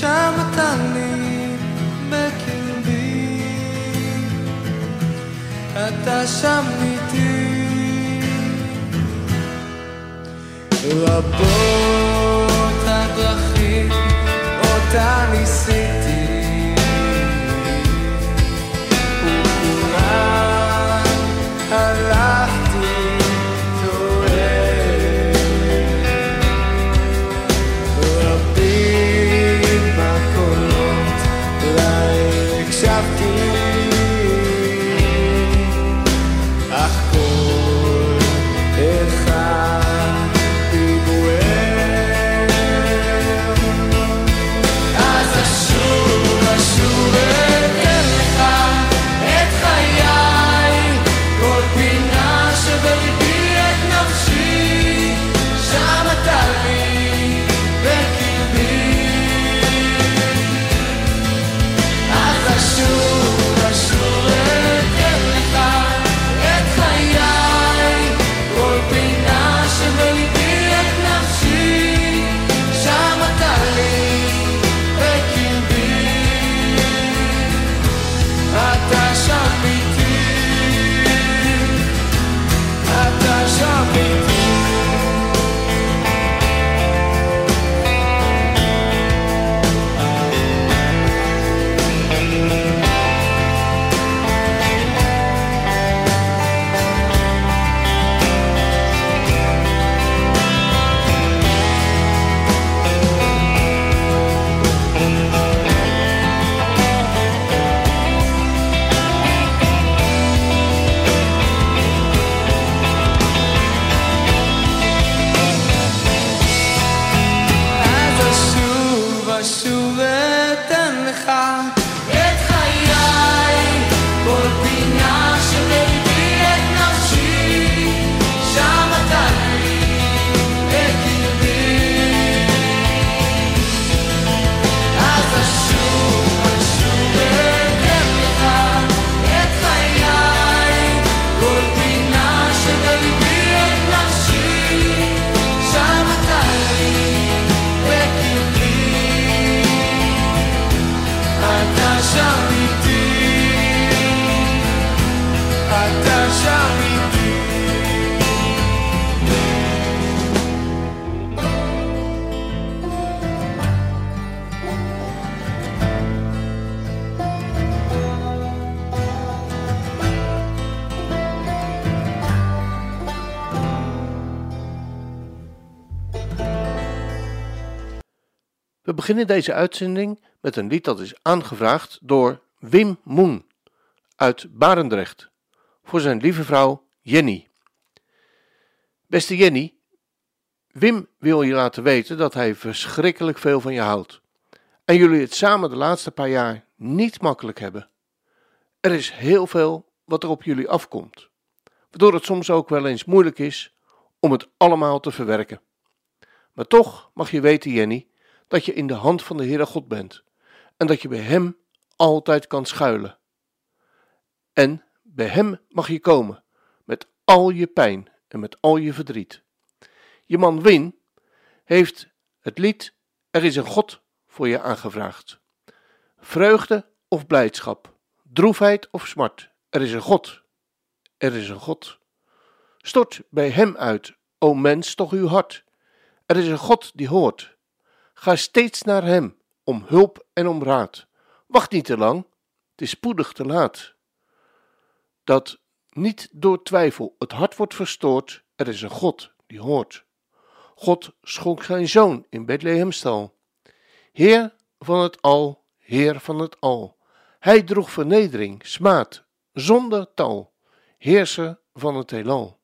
שם אתה לי בקרבי. אתה שם איתי. רבות הדרכים אותה ניסיתי, וכולן beginnen deze uitzending met een lied dat is aangevraagd door Wim Moen uit Barendrecht voor zijn lieve vrouw Jenny. Beste Jenny, Wim wil je laten weten dat hij verschrikkelijk veel van je houdt en jullie het samen de laatste paar jaar niet makkelijk hebben. Er is heel veel wat er op jullie afkomt, waardoor het soms ook wel eens moeilijk is om het allemaal te verwerken. Maar toch mag je weten, Jenny, dat je in de hand van de Heere God bent en dat je bij Hem altijd kan schuilen. En bij Hem mag je komen met al je pijn en met al je verdriet. Je man Win heeft het lied Er is een God voor je aangevraagd. Vreugde of blijdschap, droefheid of smart, er is een God. Er is een God. Stort bij Hem uit, o mens, toch uw hart. Er is een God die hoort. Ga steeds naar Hem, om hulp en om raad. Wacht niet te lang, het is spoedig te laat. Dat niet door twijfel het hart wordt verstoord, er is een God die hoort. God schonk zijn zoon in Bethlehemstal. Heer van het al, Heer van het al. Hij droeg vernedering, smaad, zonder tal, heerser van het heelal.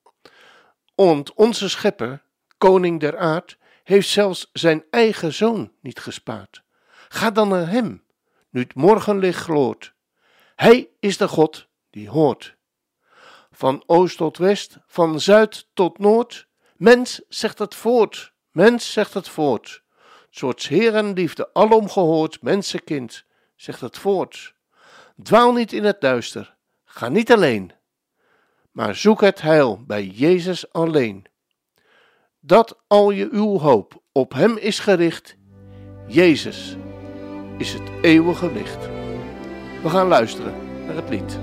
Want onze schepper, koning der aard, heeft zelfs zijn eigen zoon niet gespaard. Ga dan naar hem, nu het morgenlicht gloort. Hij is de God die hoort. Van oost tot west, van zuid tot noord, mens zegt het voort, mens zegt het voort. Soorts heer en liefde alom gehoord, mensenkind, zegt het voort. Dwaal niet in het duister, ga niet alleen, maar zoek het heil bij Jezus alleen. Dat al je uw hoop op Hem is gericht, Jezus is het eeuwige licht. We gaan luisteren naar het lied.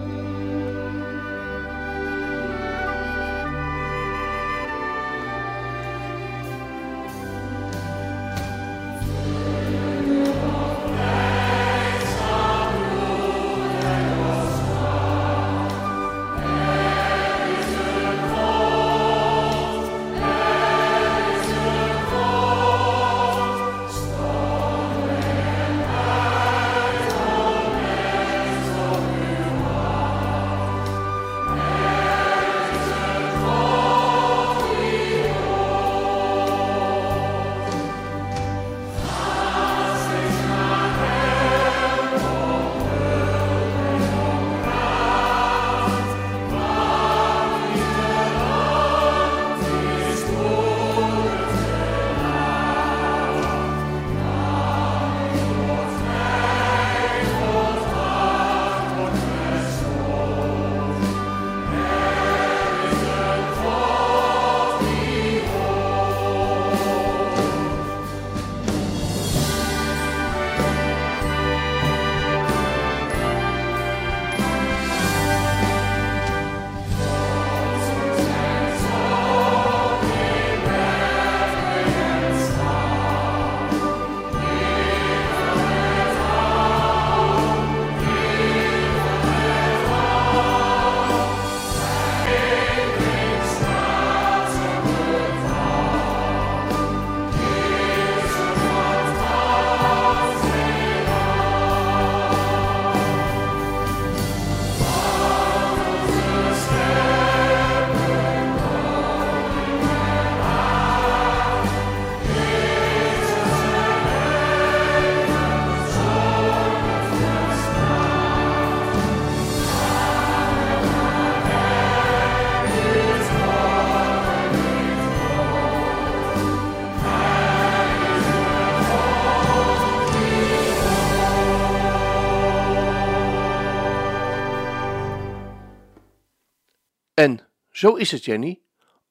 Zo is het, Jenny.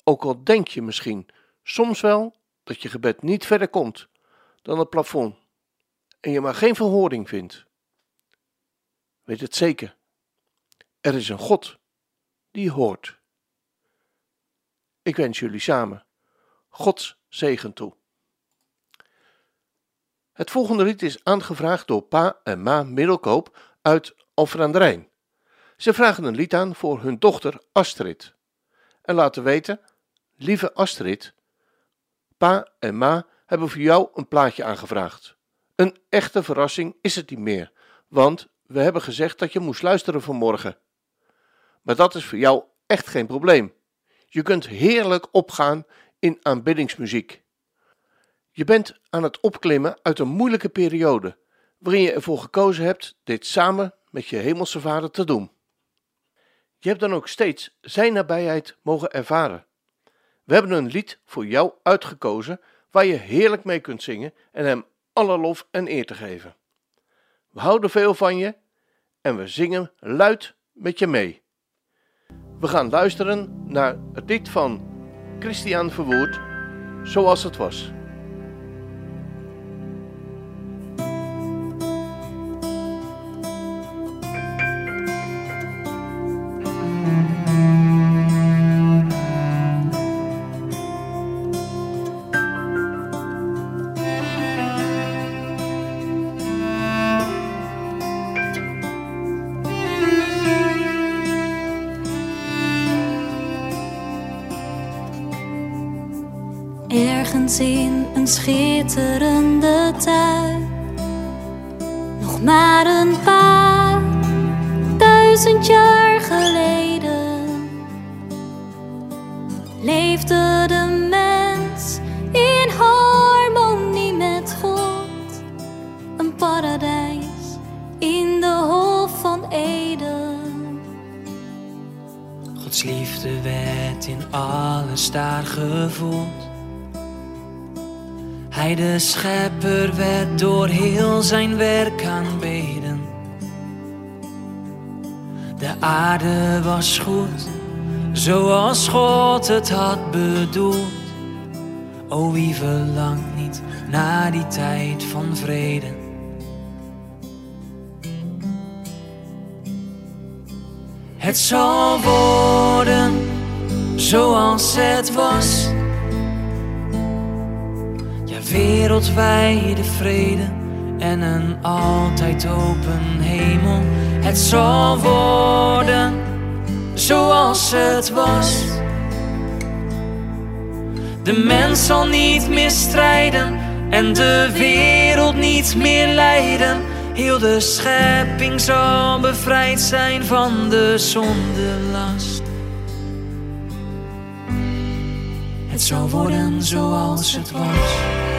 Ook al denk je misschien soms wel dat je gebed niet verder komt dan het plafond en je maar geen verhoring vindt. Weet het zeker. Er is een God die hoort. Ik wens jullie samen Gods zegen toe. Het volgende lied is aangevraagd door Pa en Ma Middelkoop uit Alphen. Ze vragen een lied aan voor hun dochter Astrid. En laten weten, lieve Astrid, pa en ma hebben voor jou een plaatje aangevraagd. Een echte verrassing is het niet meer, want we hebben gezegd dat je moest luisteren vanmorgen. Maar dat is voor jou echt geen probleem. Je kunt heerlijk opgaan in aanbiddingsmuziek. Je bent aan het opklimmen uit een moeilijke periode, waarin je ervoor gekozen hebt dit samen met je hemelse vader te doen. Je hebt dan ook steeds zijn nabijheid mogen ervaren. We hebben een lied voor jou uitgekozen waar je heerlijk mee kunt zingen en hem alle lof en eer te geven. We houden veel van je en we zingen luid met je mee. We gaan luisteren naar het lied van Christian Verwoerd, zoals het was. In de Hof van Eden. Gods liefde werd in alles daar gevoeld. Hij de schepper werd door heel zijn werk aanbeden. De aarde was goed, zoals God het had bedoeld. O wie verlangt niet naar die tijd van vrede. Het zal worden zoals het was. Ja, wereldwijde vrede en een altijd open hemel. Het zal worden zoals het was. De mens zal niet meer strijden en de wereld niet meer lijden. Heel de schepping zal bevrijd zijn van de zondelast. Het zal worden zoals het was.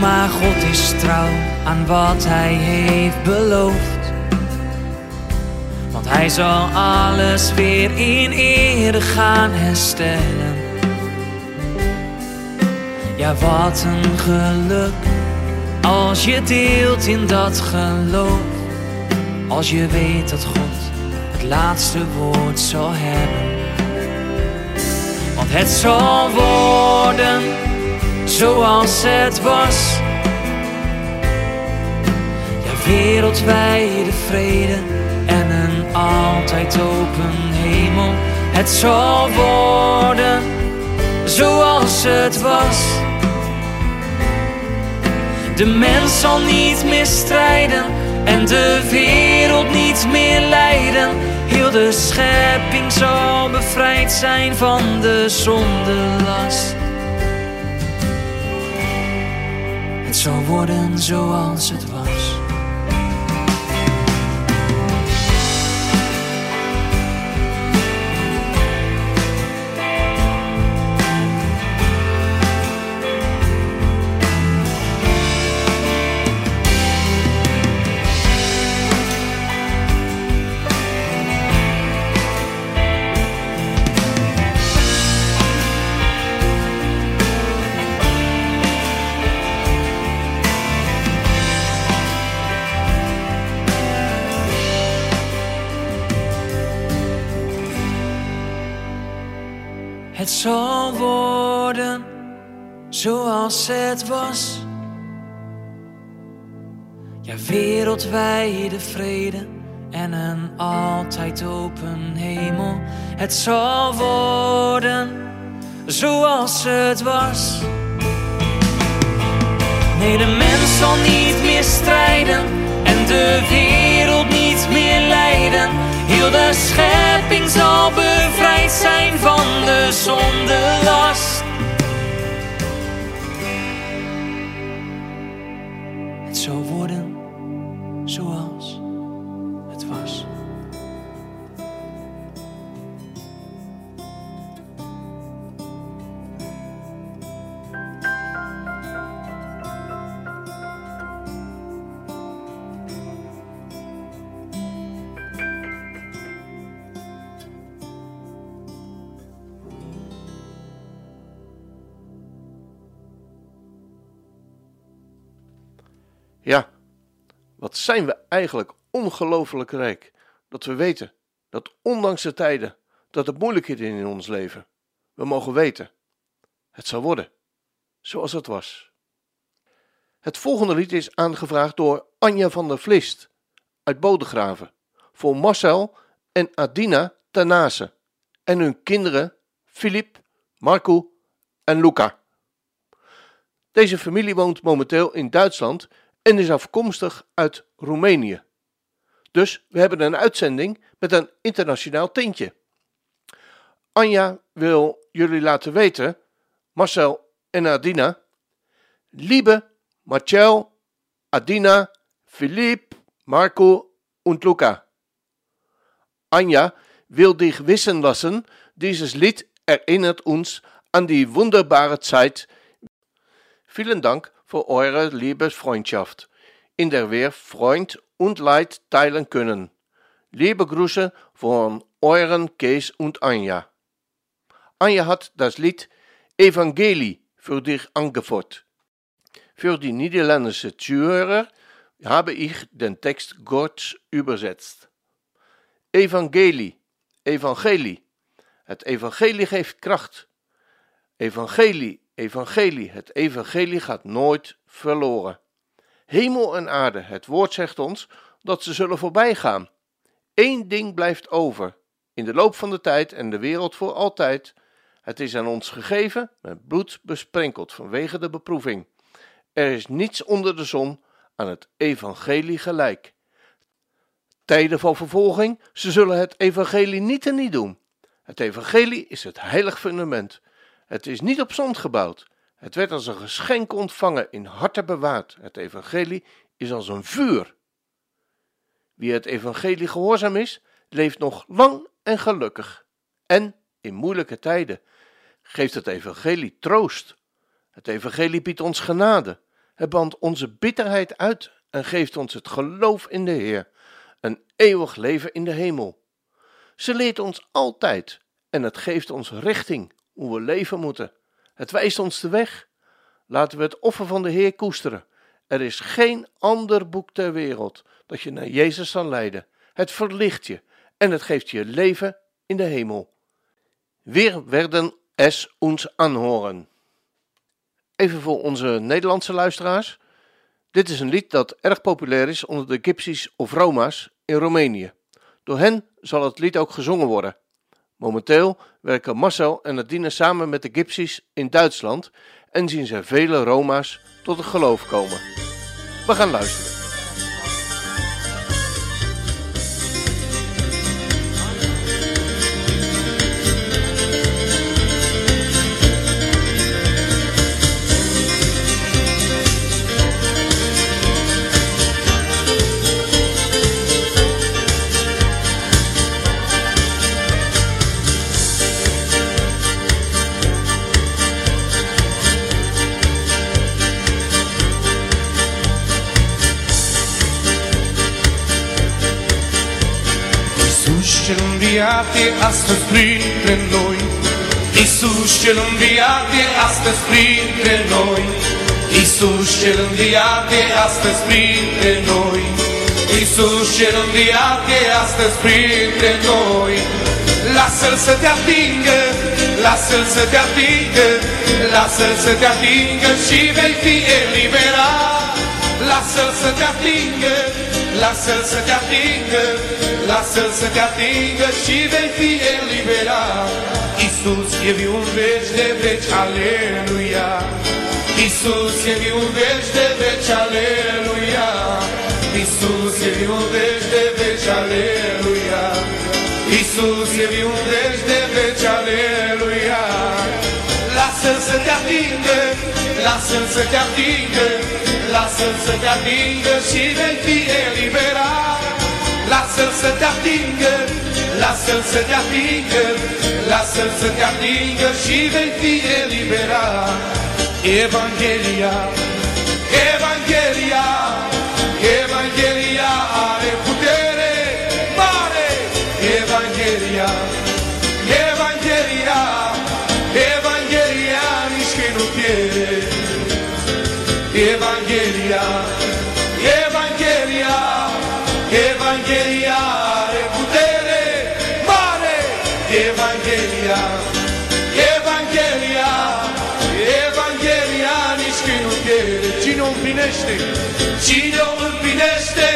Maar God is trouw aan wat Hij heeft beloofd. Want Hij zal alles weer in ere gaan herstellen. Ja, wat een geluk als je deelt in dat geloof. Als je weet dat God het laatste woord zal hebben. Want het zal worden zoals het was. Ja, wereldwijde vrede en een altijd open hemel. Het zal worden zoals het was. De mens zal niet meer strijden en de wereld niet meer lijden. Heel de schepping zal bevrijd zijn van de zondelast. Het zal worden zoals het was. Ja, wereldwijde vrede en een altijd open hemel. Het zal worden zoals het was. Nee, de mens zal niet meer strijden en de wereld niet meer lijden. Heel de schepping zal bevrijd zijn van de zondelast. Het wat zijn we eigenlijk ongelooflijk rijk dat we weten dat ondanks de tijden dat er moeilijkheden in ons leven, we mogen weten, het zal worden zoals het was. Het volgende lied is aangevraagd door Anja van der Vlist uit Bodegraven voor Marcel en Adina Tanase en hun kinderen Filip, Marco en Luca. Deze familie woont momenteel in Duitsland en is afkomstig uit Roemenië. Dus we hebben een uitzending met een internationaal tintje. Anja wil jullie laten weten, Marcel en Adina, Liebe, Marcel, Adina, Philipp, Marco und Luca. Anja will dich wissen lassen, dieses Lied erinnert uns an die wunderbare Zeit. Vielen Dank für eure liebe Freundschaft, in der wir Freund und Leid teilen können. Liebe Grüße von euren Kees und Anja. Anja hat das Lied Evangelie für dich angefordert. Für die niederländische Zuhörer habe ich den Text Gottes übersetzt. Evangelie, evangelie. Het evangelie geeft kracht. Evangelie, evangelie. Het evangelie gaat nooit verloren. Hemel en aarde, het woord zegt ons dat ze zullen voorbij gaan. Eén ding blijft over. In de loop van de tijd en de wereld voor altijd. Het is aan ons gegeven, met bloed besprenkeld vanwege de beproeving. Er is niets onder de zon aan het evangelie gelijk. Tijden van vervolging, ze zullen het evangelie niet en niet doen. Het evangelie is het heilig fundament. Het is niet op zand gebouwd. Het werd als een geschenk ontvangen, in harten bewaard. Het evangelie is als een vuur. Wie het evangelie gehoorzaam is, leeft nog lang en gelukkig. En in moeilijke tijden geeft het evangelie troost. Het evangelie biedt ons genade. Het bandt onze bitterheid uit en geeft ons het geloof in de Heer, een eeuwig leven in de hemel. Ze leert ons altijd en het geeft ons richting hoe we leven moeten. Het wijst ons de weg. Laten we het offer van de Heer koesteren. Er is geen ander boek ter wereld dat je naar Jezus zal leiden. Het verlicht je en het geeft je leven in de hemel. Wir werden es uns anhoren. Even voor onze Nederlandse luisteraars. Dit is een lied dat erg populair is onder de Gypsies of Roma's in Roemenië. Door hen zal het lied ook gezongen worden. Momenteel werken Marcel en Nadine samen met de Gypsies in Duitsland en zien ze vele Roma's tot het geloof komen. We gaan luisteren. Înviat e astăzi printre noi. Iisus cel înviat e astăzi printre noi. Iisus cel înviat e astăzi printre noi. Iisus cel înviat e astăzi printre noi. Lasă-L să te atingă, lasă-L să te atingă Lasă-L să te atingă și vei fi eliberat. Lasă-L să te atingă, lasă-L să te atingă Lasă-L să te atingă și vei fi eliberat. Iisus e viu în veci de veci, aleluia. Iisus e viu în veci de veci, aleluia. Iisus e viu în veci de veci, aleluia. Iisus e viu în veci de veci, aleluia. Lasă-L să te atingă, lasă-L să te atingă Lasă-L să te atingă și vei fi eliberat. Lasă-L să te atingă, lasă-L să te atingă Lasă-L să te atingă și vei fi eliberat. Evanghelia, Evanghelia, iubește, cine o împlinește,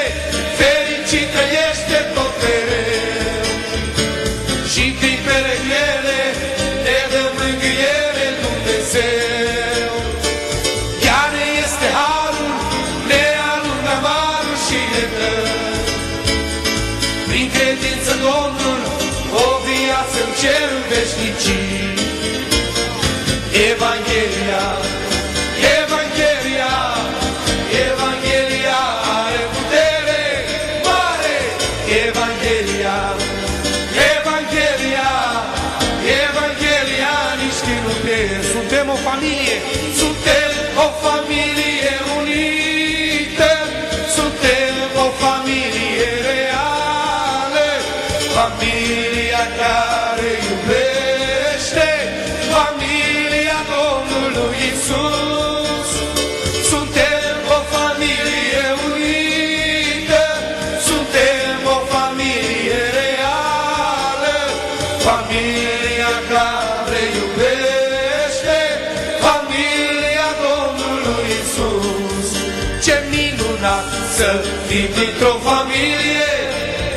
dintr-o familie,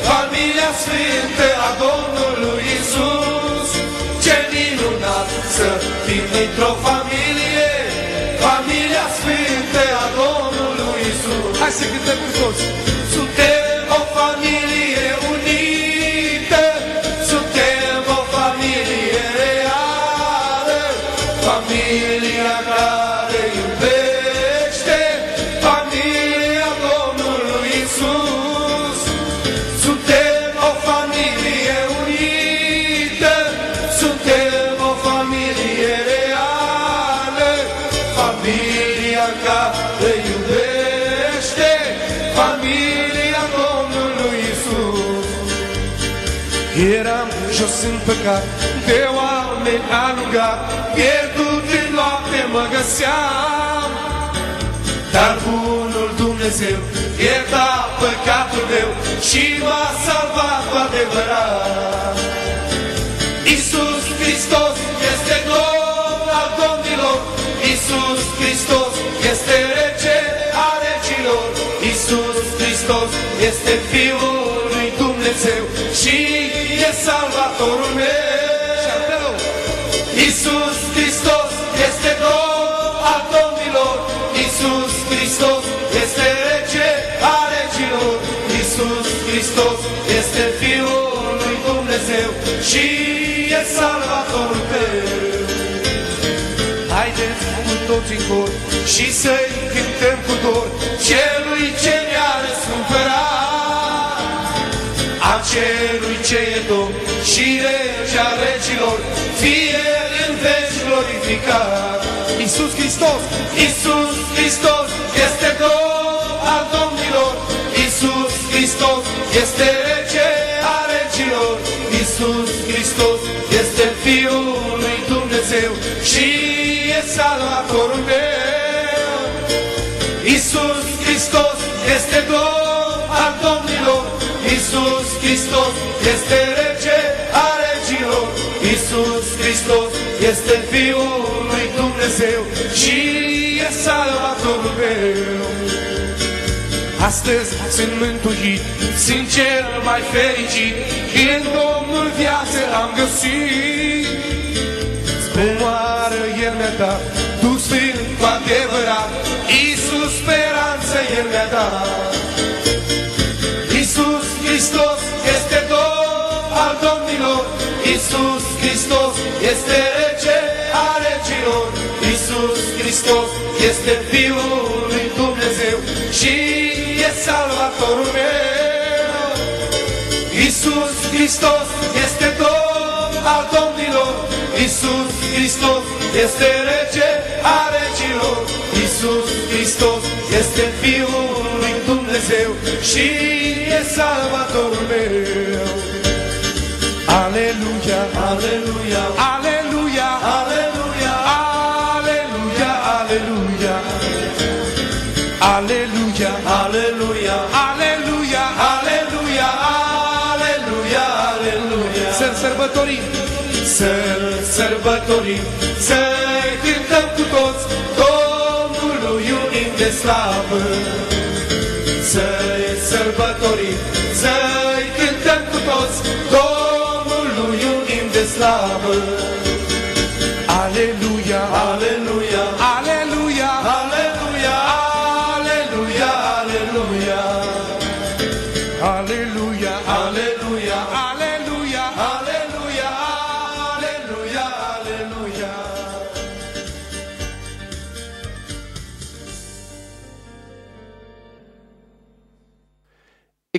familia sfântă a Domnului Isus. Ce minunat să fim dintr-o familie, familia sfântă a Domnului Isus. Hai să cântăm cu toți. Eram jos în păcat, de oameni alungat, pierdut în noapte mă găseam. Dar bunul Dumnezeu ierta păcatul meu și m-a salvat cu adevărat. Iisus Hristos este Domn al domnilor, Iisus Hristos este Rege al regilor, Iisus Hristos este Fiul lui Dumnezeu și e Salvatorul meu. Iisus Hristos este Domn al domnilor, Iisus Hristos este Rege al regilor, Iisus Hristos este Fiul lui Dumnezeu și e Salvatorul meu. Haideți cu toți în cor și să-i cântăm cu dor celui ce ne-a răscumpărat. A celui ce e Domn și rege a regilor, fie în veci glorificat. Iisus Hristos, Iisus Hristos este Domn al domnilor, Iisus Hristos este rege a regilor, Iisus Hristos este Fiul lui Dumnezeu și e Salvatorul meu. Iisus Hristos este Domn al domnilor, Iisus Hristos este rege a regilor, Iisus Hristos este Fiul lui Dumnezeu și e Salvatorul meu. Astăzi sunt mântuit, sunt cel mai fericit, în Domnul viață am găsit. Comoară El mi-a dat, Duh Sfânt cu adevărat, Iisus speranță El mi-a dat. Iisus Hristos este Domn al domnilor, Iisus Hristos este Rege a regilor, Iisus Hristos este Fiul lui Dumnezeu și e Salvatorul meu. Iisus Hristos este Domn al domnilor, Iisus Hristos este Rege a regilor, Iisus Hristos este Fiul lui Dumnezeu și e Salvatorul meu. Aleluia, aleluia, aleluia, aleluia, aleluia, aleluia. Aleluia, aleluia, aleluia, aleluia, aleluia, aleluia. să-L sărbătorim. Să-L sărbătorim, să cântăm cu toți, Domnului iubim de slavă.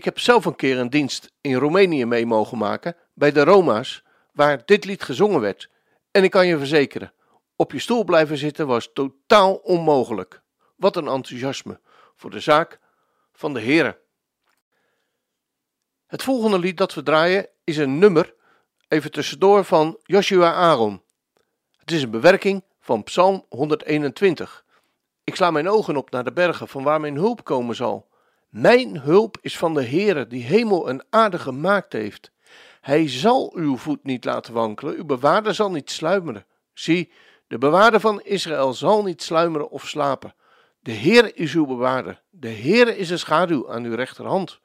Heb zelf een keer een dienst in Roemenië mee mogen maken bij de Roma's, waar dit lied gezongen werd. En ik kan je verzekeren, op je stoel blijven zitten was totaal onmogelijk. Wat een enthousiasme voor de zaak van de Heren. Het volgende lied dat we draaien is een nummer, even tussendoor, van Joshua Aaron. Het is een bewerking van Psalm 121. Ik sla mijn ogen op naar de bergen van waar mijn hulp komen zal. Mijn hulp is van de Heere die hemel en aarde gemaakt heeft. Hij zal uw voet niet laten wankelen, uw bewaarder zal niet sluimeren. Zie, de bewaarder van Israël zal niet sluimeren of slapen. De Heer is uw bewaarder, de Heer is een schaduw aan uw rechterhand.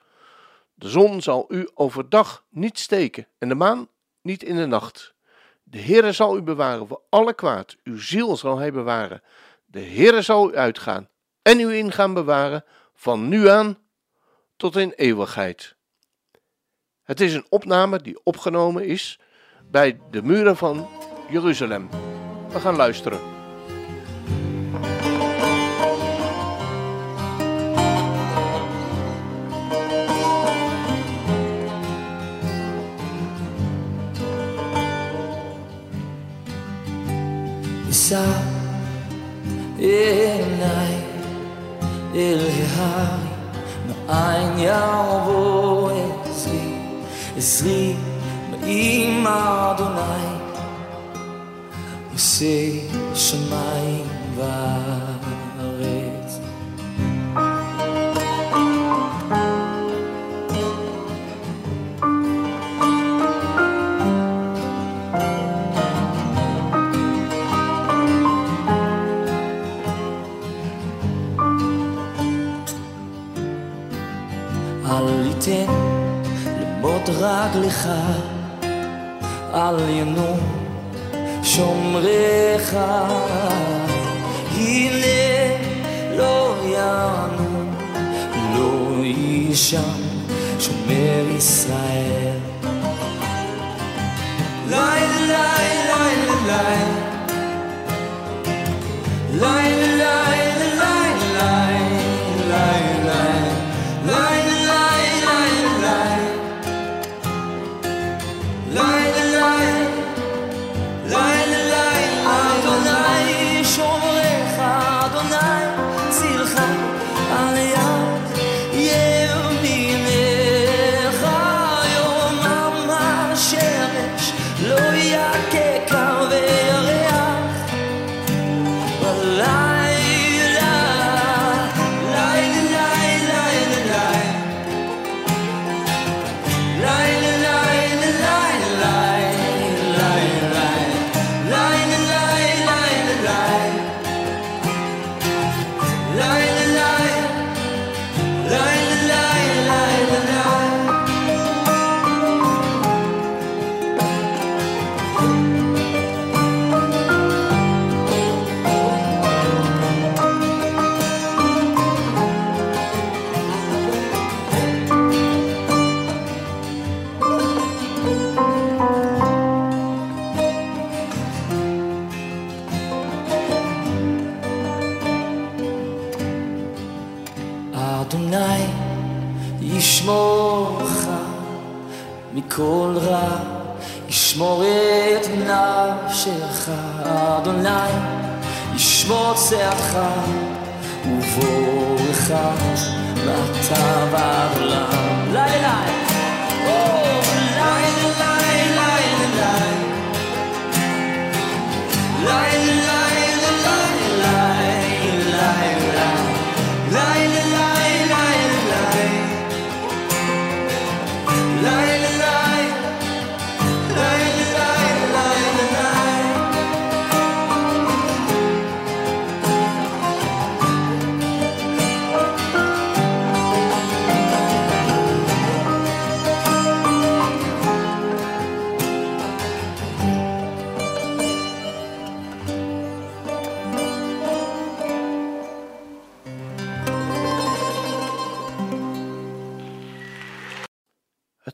De zon zal u overdag niet steken en de maan niet in de nacht. De Heere zal u bewaren voor alle kwaad, uw ziel zal hij bewaren. De Heere zal u uitgaan en u ingaan bewaren van nu aan tot in eeuwigheid. Het is een opname die opgenomen is bij de muren van Jeruzalem. We gaan luisteren. ההר, מאין יבוא עזרי, עזרי מעם אדוני, עושה שמיים וארץ. אל יתן למות רגלך, אל ינום שומריך. הנה לא ינום, לא יישן שומר ישראל. לילה, לילה, לילה, לילה, לילה,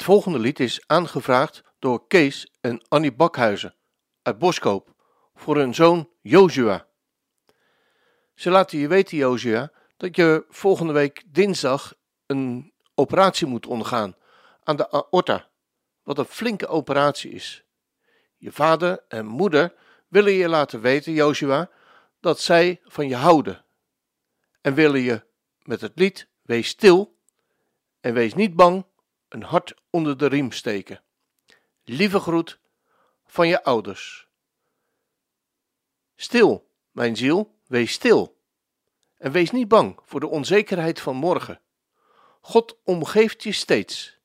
volgende lied is aangevraagd door Kees en Annie Bakhuizen uit Boskoop voor hun zoon Joshua. Ze laten je weten, Joshua, dat je volgende week dinsdag een operatie moet ondergaan aan de aorta, wat een flinke operatie is. Je vader en moeder willen je laten weten, Joshua, dat zij van je houden en willen je met het lied Wees stil en wees niet bang een hart onder de riem steken. Lieve groet van je ouders. Stil, mijn ziel, wees stil. En wees niet bang voor de onzekerheid van morgen. God omgeeft je steeds.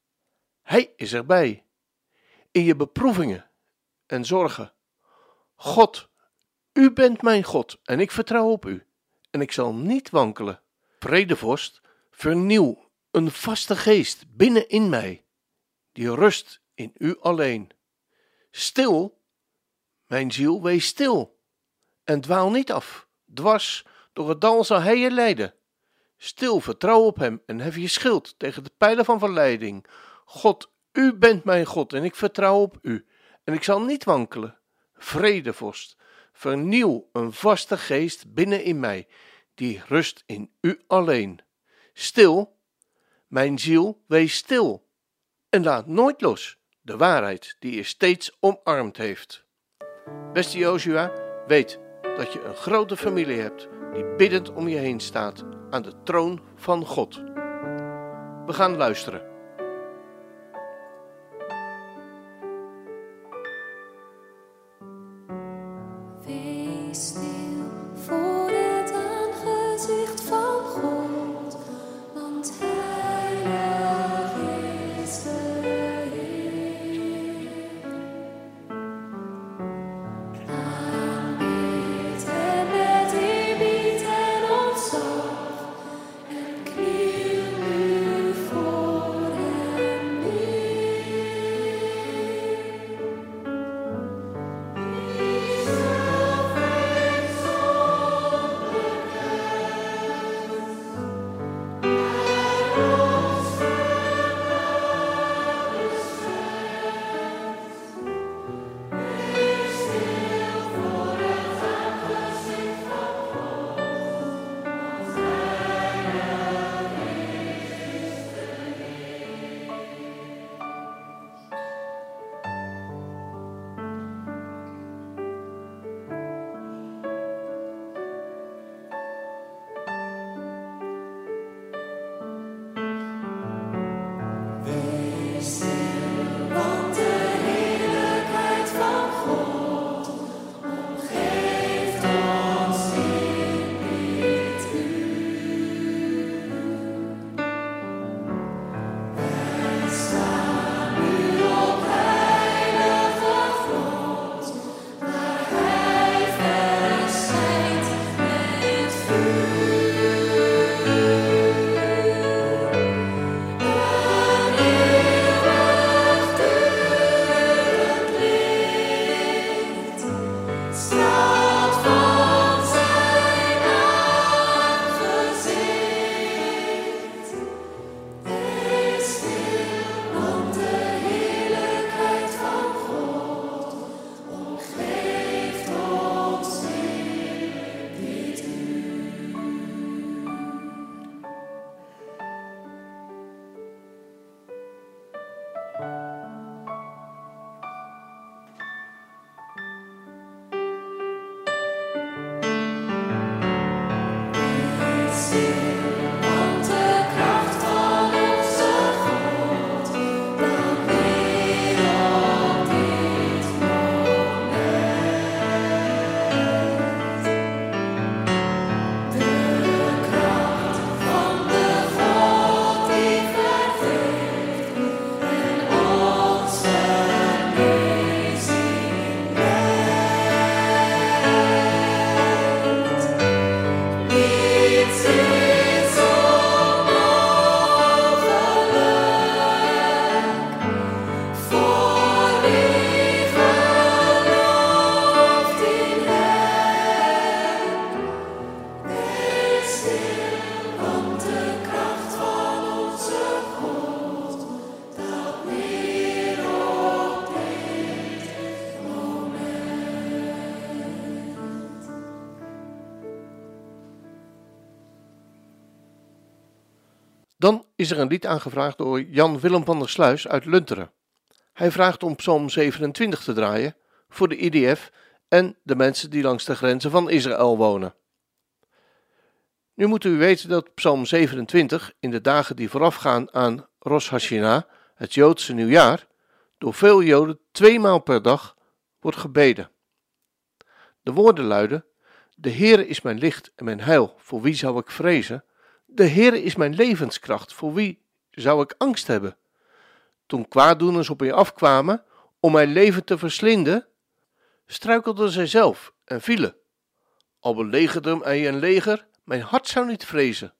Hij is erbij. In je beproevingen en zorgen. God, u bent mijn God en ik vertrouw op u. En ik zal niet wankelen. Vredevorst, vernieuw een vaste geest binnen in mij, die rust in u alleen. Stil, mijn ziel, wees stil en dwaal niet af. Dwars door het dal zal hij je leiden. Stil, vertrouw op hem en hef je schild tegen de pijlen van verleiding. God, u bent mijn God en ik vertrouw op u en ik zal niet wankelen. Vredevorst, vernieuw een vaste geest binnen in mij, die rust in u alleen. Stil, mijn ziel, wees stil en laat nooit los de waarheid die je steeds omarmd heeft. Beste Joshua, weet dat je een grote familie hebt die biddend om je heen staat aan de troon van God. We gaan luisteren. Dan is er een lied aangevraagd door Jan Willem van der Sluis uit Lunteren. Hij vraagt om Psalm 27 te draaien voor de IDF en de mensen die langs de grenzen van Israël wonen. Nu moet u weten dat Psalm 27 in de dagen die voorafgaan aan Rosh Hashanah, het Joodse nieuwjaar, door veel Joden tweemaal per dag wordt gebeden. De woorden luiden: De Heere is mijn licht en mijn heil, voor wie zou ik vrezen? De Heere is mijn levenskracht, voor wie zou ik angst hebben? Toen kwaaddoeners op mij afkwamen om mijn leven te verslinden, struikelden zij zelf en vielen. Al belegerde mij een leger, mijn hart zou niet vrezen.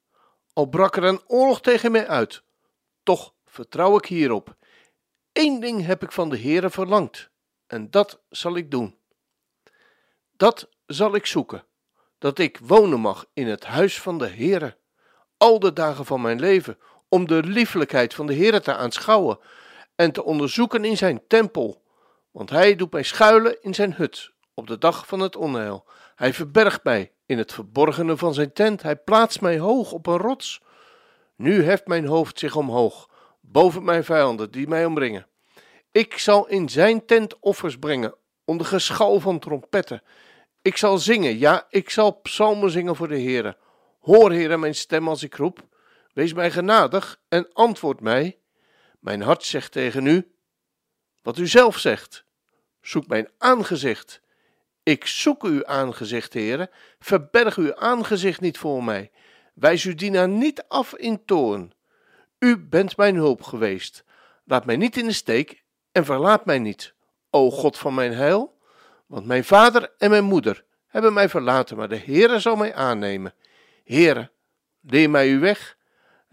Al brak er een oorlog tegen mij uit, toch vertrouw ik hierop. Eén ding heb ik van de Heere verlangd, en dat zal ik doen. Dat zal ik zoeken, dat ik wonen mag in het huis van de Heere, al de dagen van mijn leven, om de liefelijkheid van de Heere te aanschouwen en te onderzoeken in zijn tempel. Want hij doet mij schuilen in zijn hut op de dag van het onheil. Hij verbergt mij in het verborgene van zijn tent. Hij plaatst mij hoog op een rots. Nu heft mijn hoofd zich omhoog, boven mijn vijanden die mij omringen. Ik zal in zijn tent offers brengen, onder geschal van trompetten. Ik zal zingen, ja, ik zal psalmen zingen voor de Heere. Hoor, Heere, mijn stem als ik roep. Wees mij genadig en antwoord mij. Mijn hart zegt tegen u wat u zelf zegt. Zoek mijn aangezicht. Ik zoek uw aangezicht, Heere. Verberg uw aangezicht niet voor mij. Wijs uw dienaar niet af in toorn. U bent mijn hulp geweest. Laat mij niet in de steek en verlaat mij niet, o God van mijn heil. Want mijn vader en mijn moeder hebben mij verlaten, maar de Heere zal mij aannemen. Heere, leer mij uw weg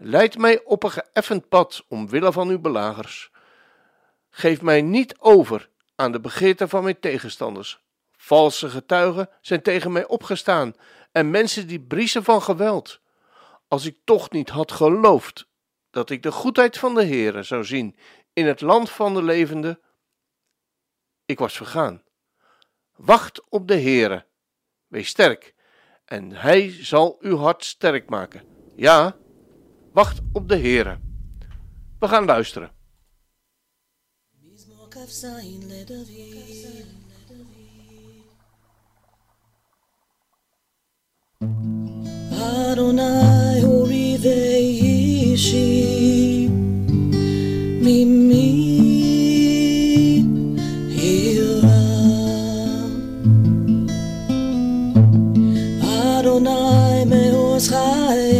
Leid mij op een geëffend pad omwille van uw belagers. Geef mij niet over aan de begeerten van mijn tegenstanders. Valse getuigen zijn tegen mij opgestaan en mensen die briezen van geweld. Als ik toch niet had geloofd dat ik de goedheid van de Heere zou zien in het land van de levenden, ik was vergaan. Wacht op de Heere, wees sterk, en hij zal uw hart sterk maken. Ja, Wacht op de Heere. We gaan luisteren. 彩。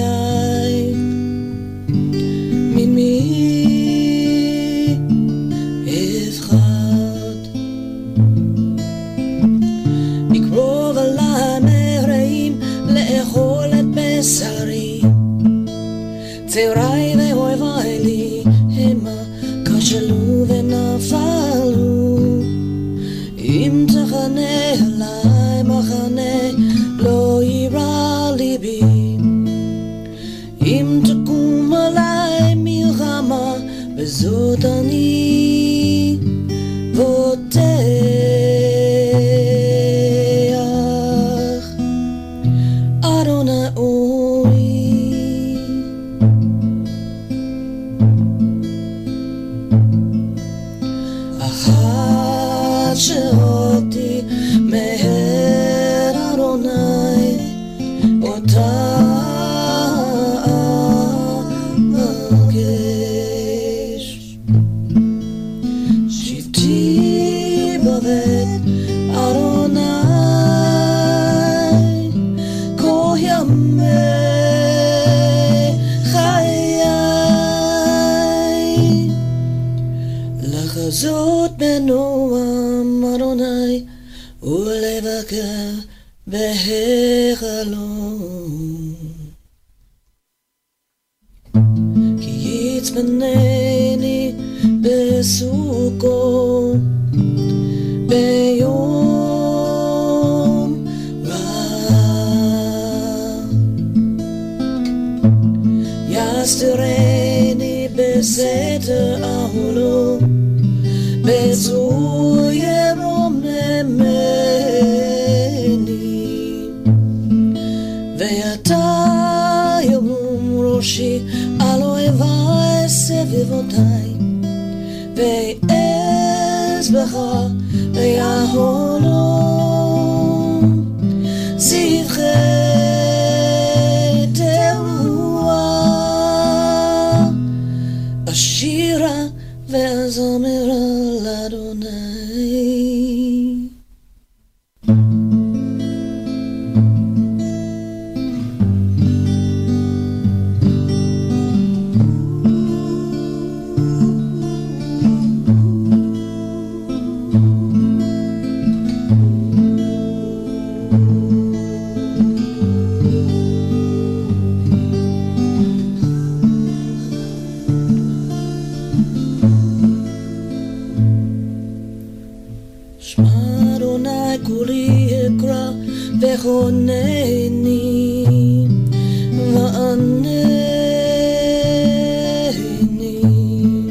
Has on it all Adonai. عيونيني وأنيني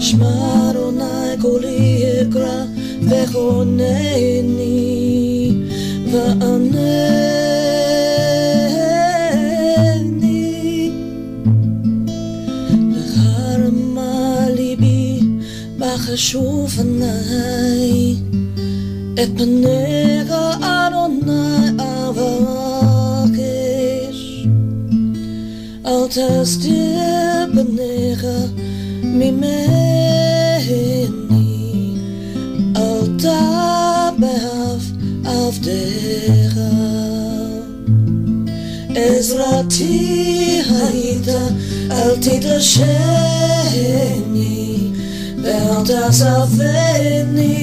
شماروناي كولي إقرأ وخونيني وأنيني لغار ما لبي بخشوف النهار Etmenéga Adonai Avalakish Altas Dibanega Mimeni Alta Behav Avdecha Ezrati Haida Altid Lasheni Ve'altas Aveni.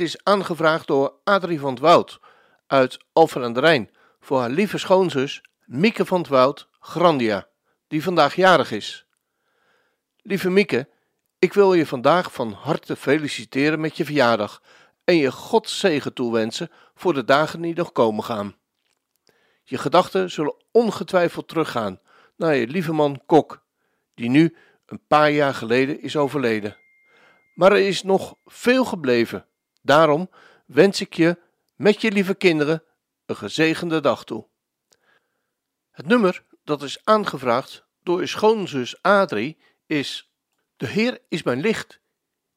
is aangevraagd door Adrie van het Woud uit Alphen aan de Rijn voor haar lieve schoonzus Mieke van het Woud Grandia, die vandaag jarig is. Lieve Mieke, ik wil je vandaag van harte feliciteren met je verjaardag en je Gods zegen toewensen voor de dagen die nog komen gaan. Je gedachten zullen ongetwijfeld teruggaan naar je lieve man Kok, die nu een paar jaar geleden is overleden. Maar er is nog veel gebleven. Daarom wens ik je met je lieve kinderen een gezegende dag toe. Het nummer dat is aangevraagd door je schoonzus Adrie is: De Heer is mijn licht,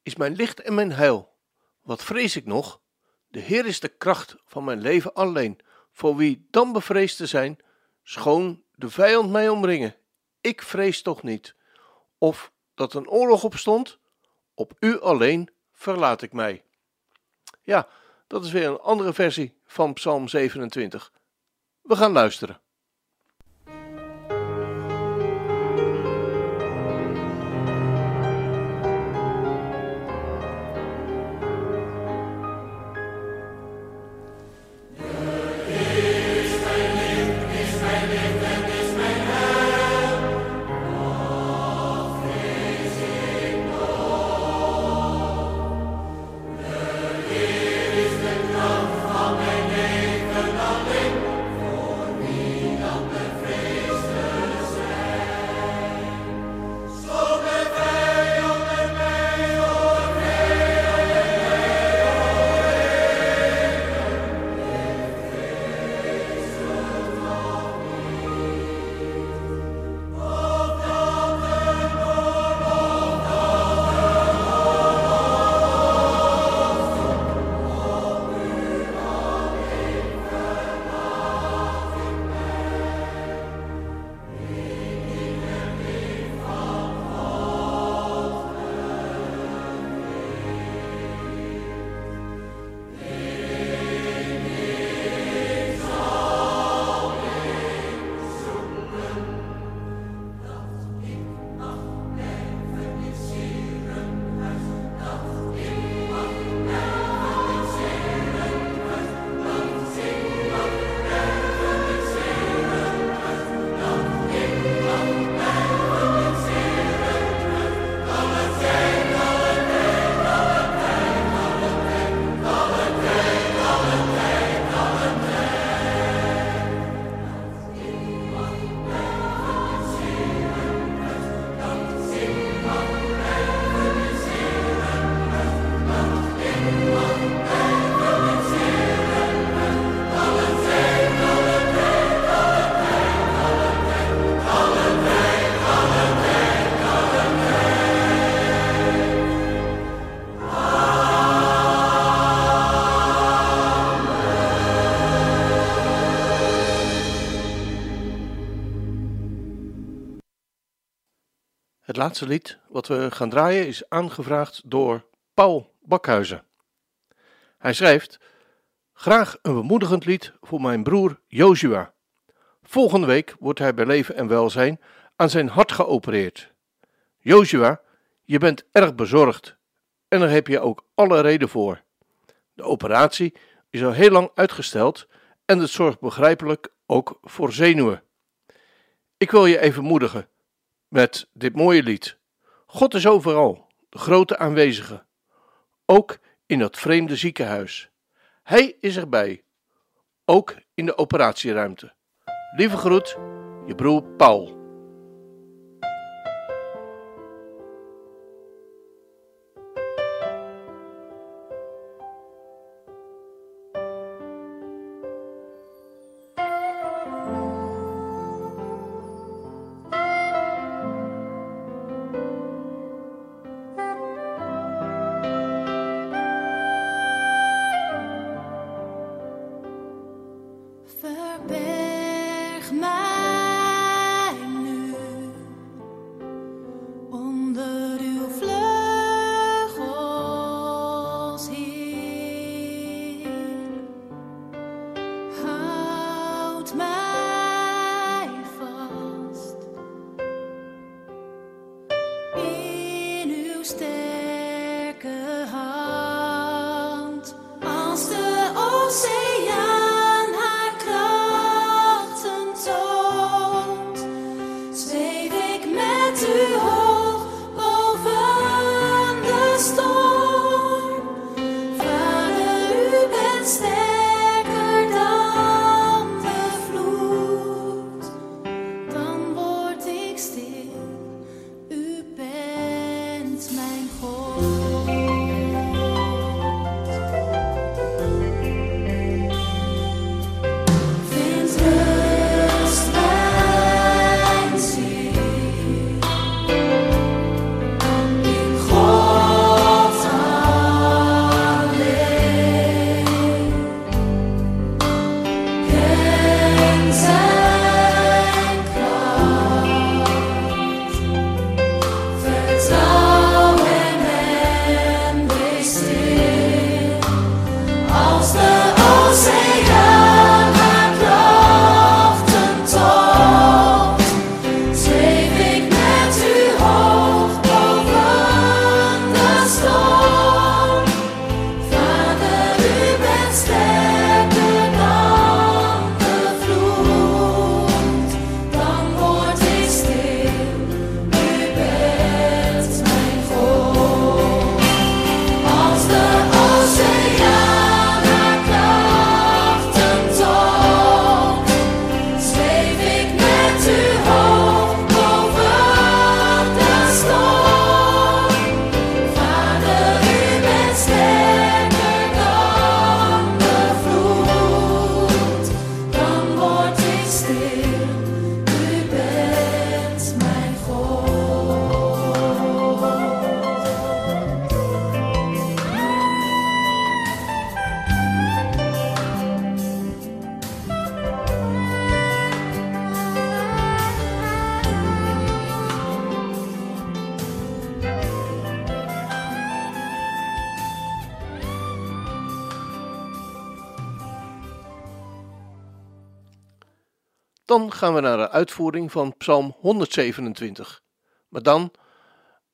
is mijn licht en mijn heil. Wat vrees ik nog? De Heer is de kracht van mijn leven alleen. Voor wie dan bevreesd te zijn, schoon de vijand mij omringen. Ik vrees toch niet. Of dat een oorlog opstond, op u alleen verlaat ik mij. Ja, dat is weer een andere versie van Psalm 27. We gaan luisteren. Het laatste lied wat we gaan draaien is aangevraagd door Paul Bakhuizen. Hij schrijft: Graag een bemoedigend lied voor mijn broer Joshua. Volgende week wordt hij bij leven en welzijn aan zijn hart geopereerd. Joshua, je bent erg bezorgd en daar heb je ook alle reden voor. De operatie is al heel lang uitgesteld en het zorgt begrijpelijk ook voor zenuwen. Ik wil je even moedigen met dit mooie lied. God is overal, de grote aanwezige, ook in dat vreemde ziekenhuis. Hij is erbij, ook in de operatieruimte. Lieve groet, je broer Paul. Van Psalm 127, maar dan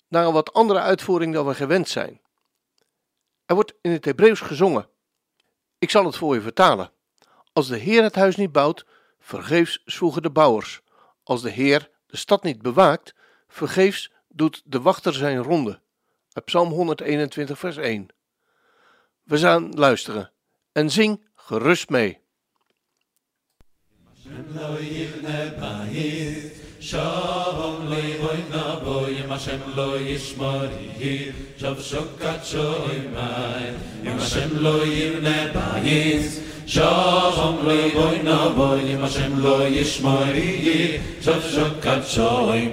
naar een wat andere uitvoering dan we gewend zijn. Er wordt in het Hebreeuws gezongen. Ik zal het voor je vertalen. Als de Heer het huis niet bouwt, vergeefs zwoegen de bouwers. Als de Heer de stad niet bewaakt, vergeefs doet de wachter zijn ronde. Psalm 121, vers 1. We gaan luisteren en zing gerust mee. לא יבנה בית שלום לא יבוי נבוי אם השם לא ישמור יהיר שוב שוקת שוי מים אם השם לא יבנה בית שלום נבוי אם השם לא ישמור יהיר שוקת שוי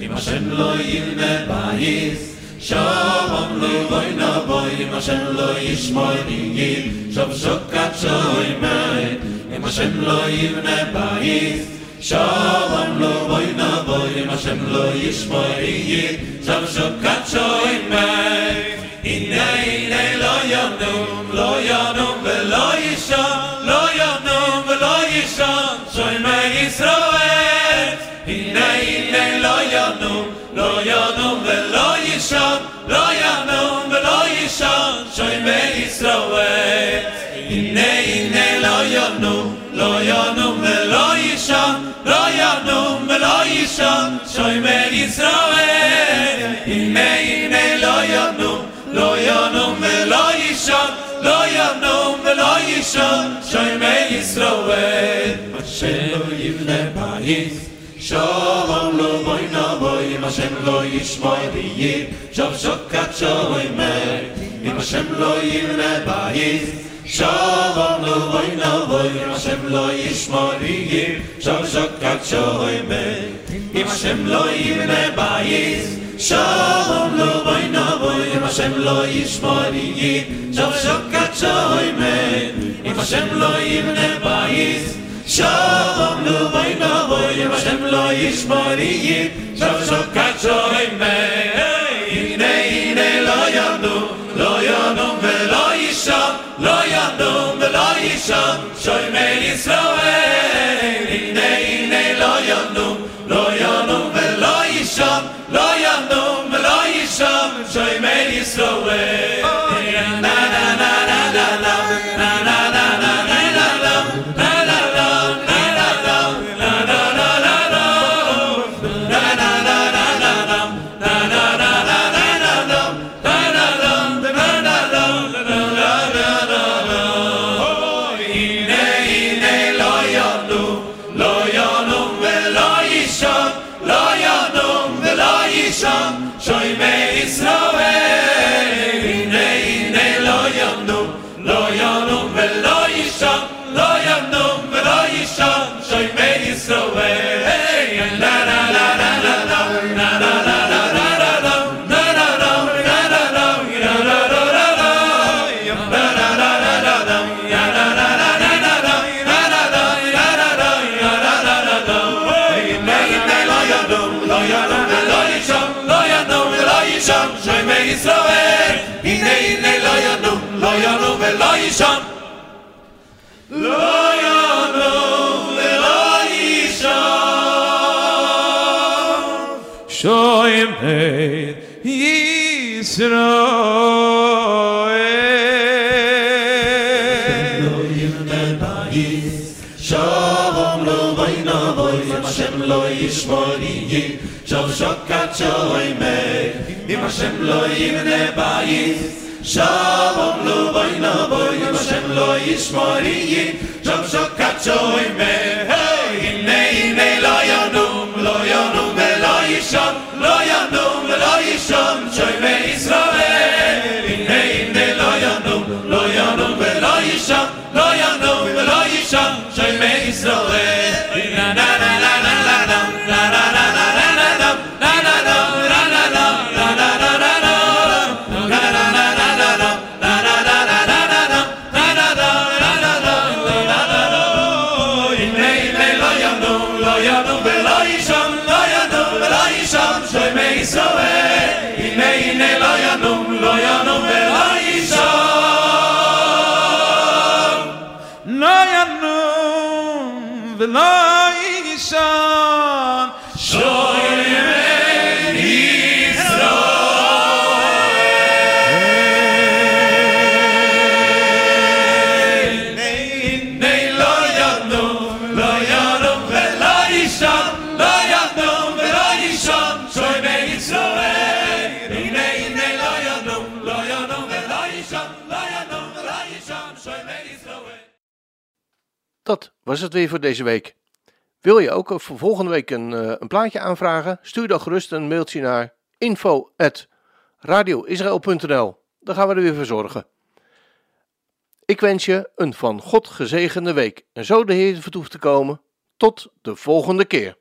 אם השם לא lo voy na voy, ma lo yishmoy ni, shav shokat shoy אם השם לא יבנה בית שלום לא בוי נבוא אם השם לא ישמור יהיה. שם שוקת שוין מי הנה הנה לא ינום לא ינום ולא ישום לא ינום ולא ישום שוין מי ישראל הנה הנה לא ינום לא ינום ולא ישום לא ינום ולא ישום שוין מי ישראל הנה הנה לא ינום, לא ינום ולא יישן, לא ינום ולא יישן, שוימר ישראל. הנה הנה לא ינום, לא ינום ולא יישן, לא ינום ולא יישן, שוימר ישראל. אשר לא יבנה בית שלום לא בוי נבוי, אם השם לא ישמוי בייב, שוב שוקת שוי אם השם לא יבנה בית, Shalom lo vayna voy ma shem lo yishmari ye shav shav katshoy men im shem lo yivne bayis shalom lo vayna voy ma shem lo yishmari ye shav shav im shem lo yivne bayis shalom lo vayna voy ma lo yishmari ye shav shav שם, shoy מי ישראל, הנה הנה לא ינום, לא ינום ולא ישם, לא ינום ולא ישם, שוי ישראל. ישן לא יענו ולא ישן שוים את ישראל. אלוהים אל פייס שום לא בין אבוי אם השם לא ישמור יהיה שוקת שוים אם השם לא בייס Shalom lo boy no boy, Hashem lo yishmoriyi, Jom shokat shoy mei. Was het weer voor deze week. Wil je ook voor volgende week een, eh, een plaatje aanvragen? Stuur dan gerust een mailtje naar info.radioisrael.nl. Dan gaan we er weer voor zorgen. Ik wens je een van God gezegende week en zo de Heer vertoeft te komen. Tot de volgende keer.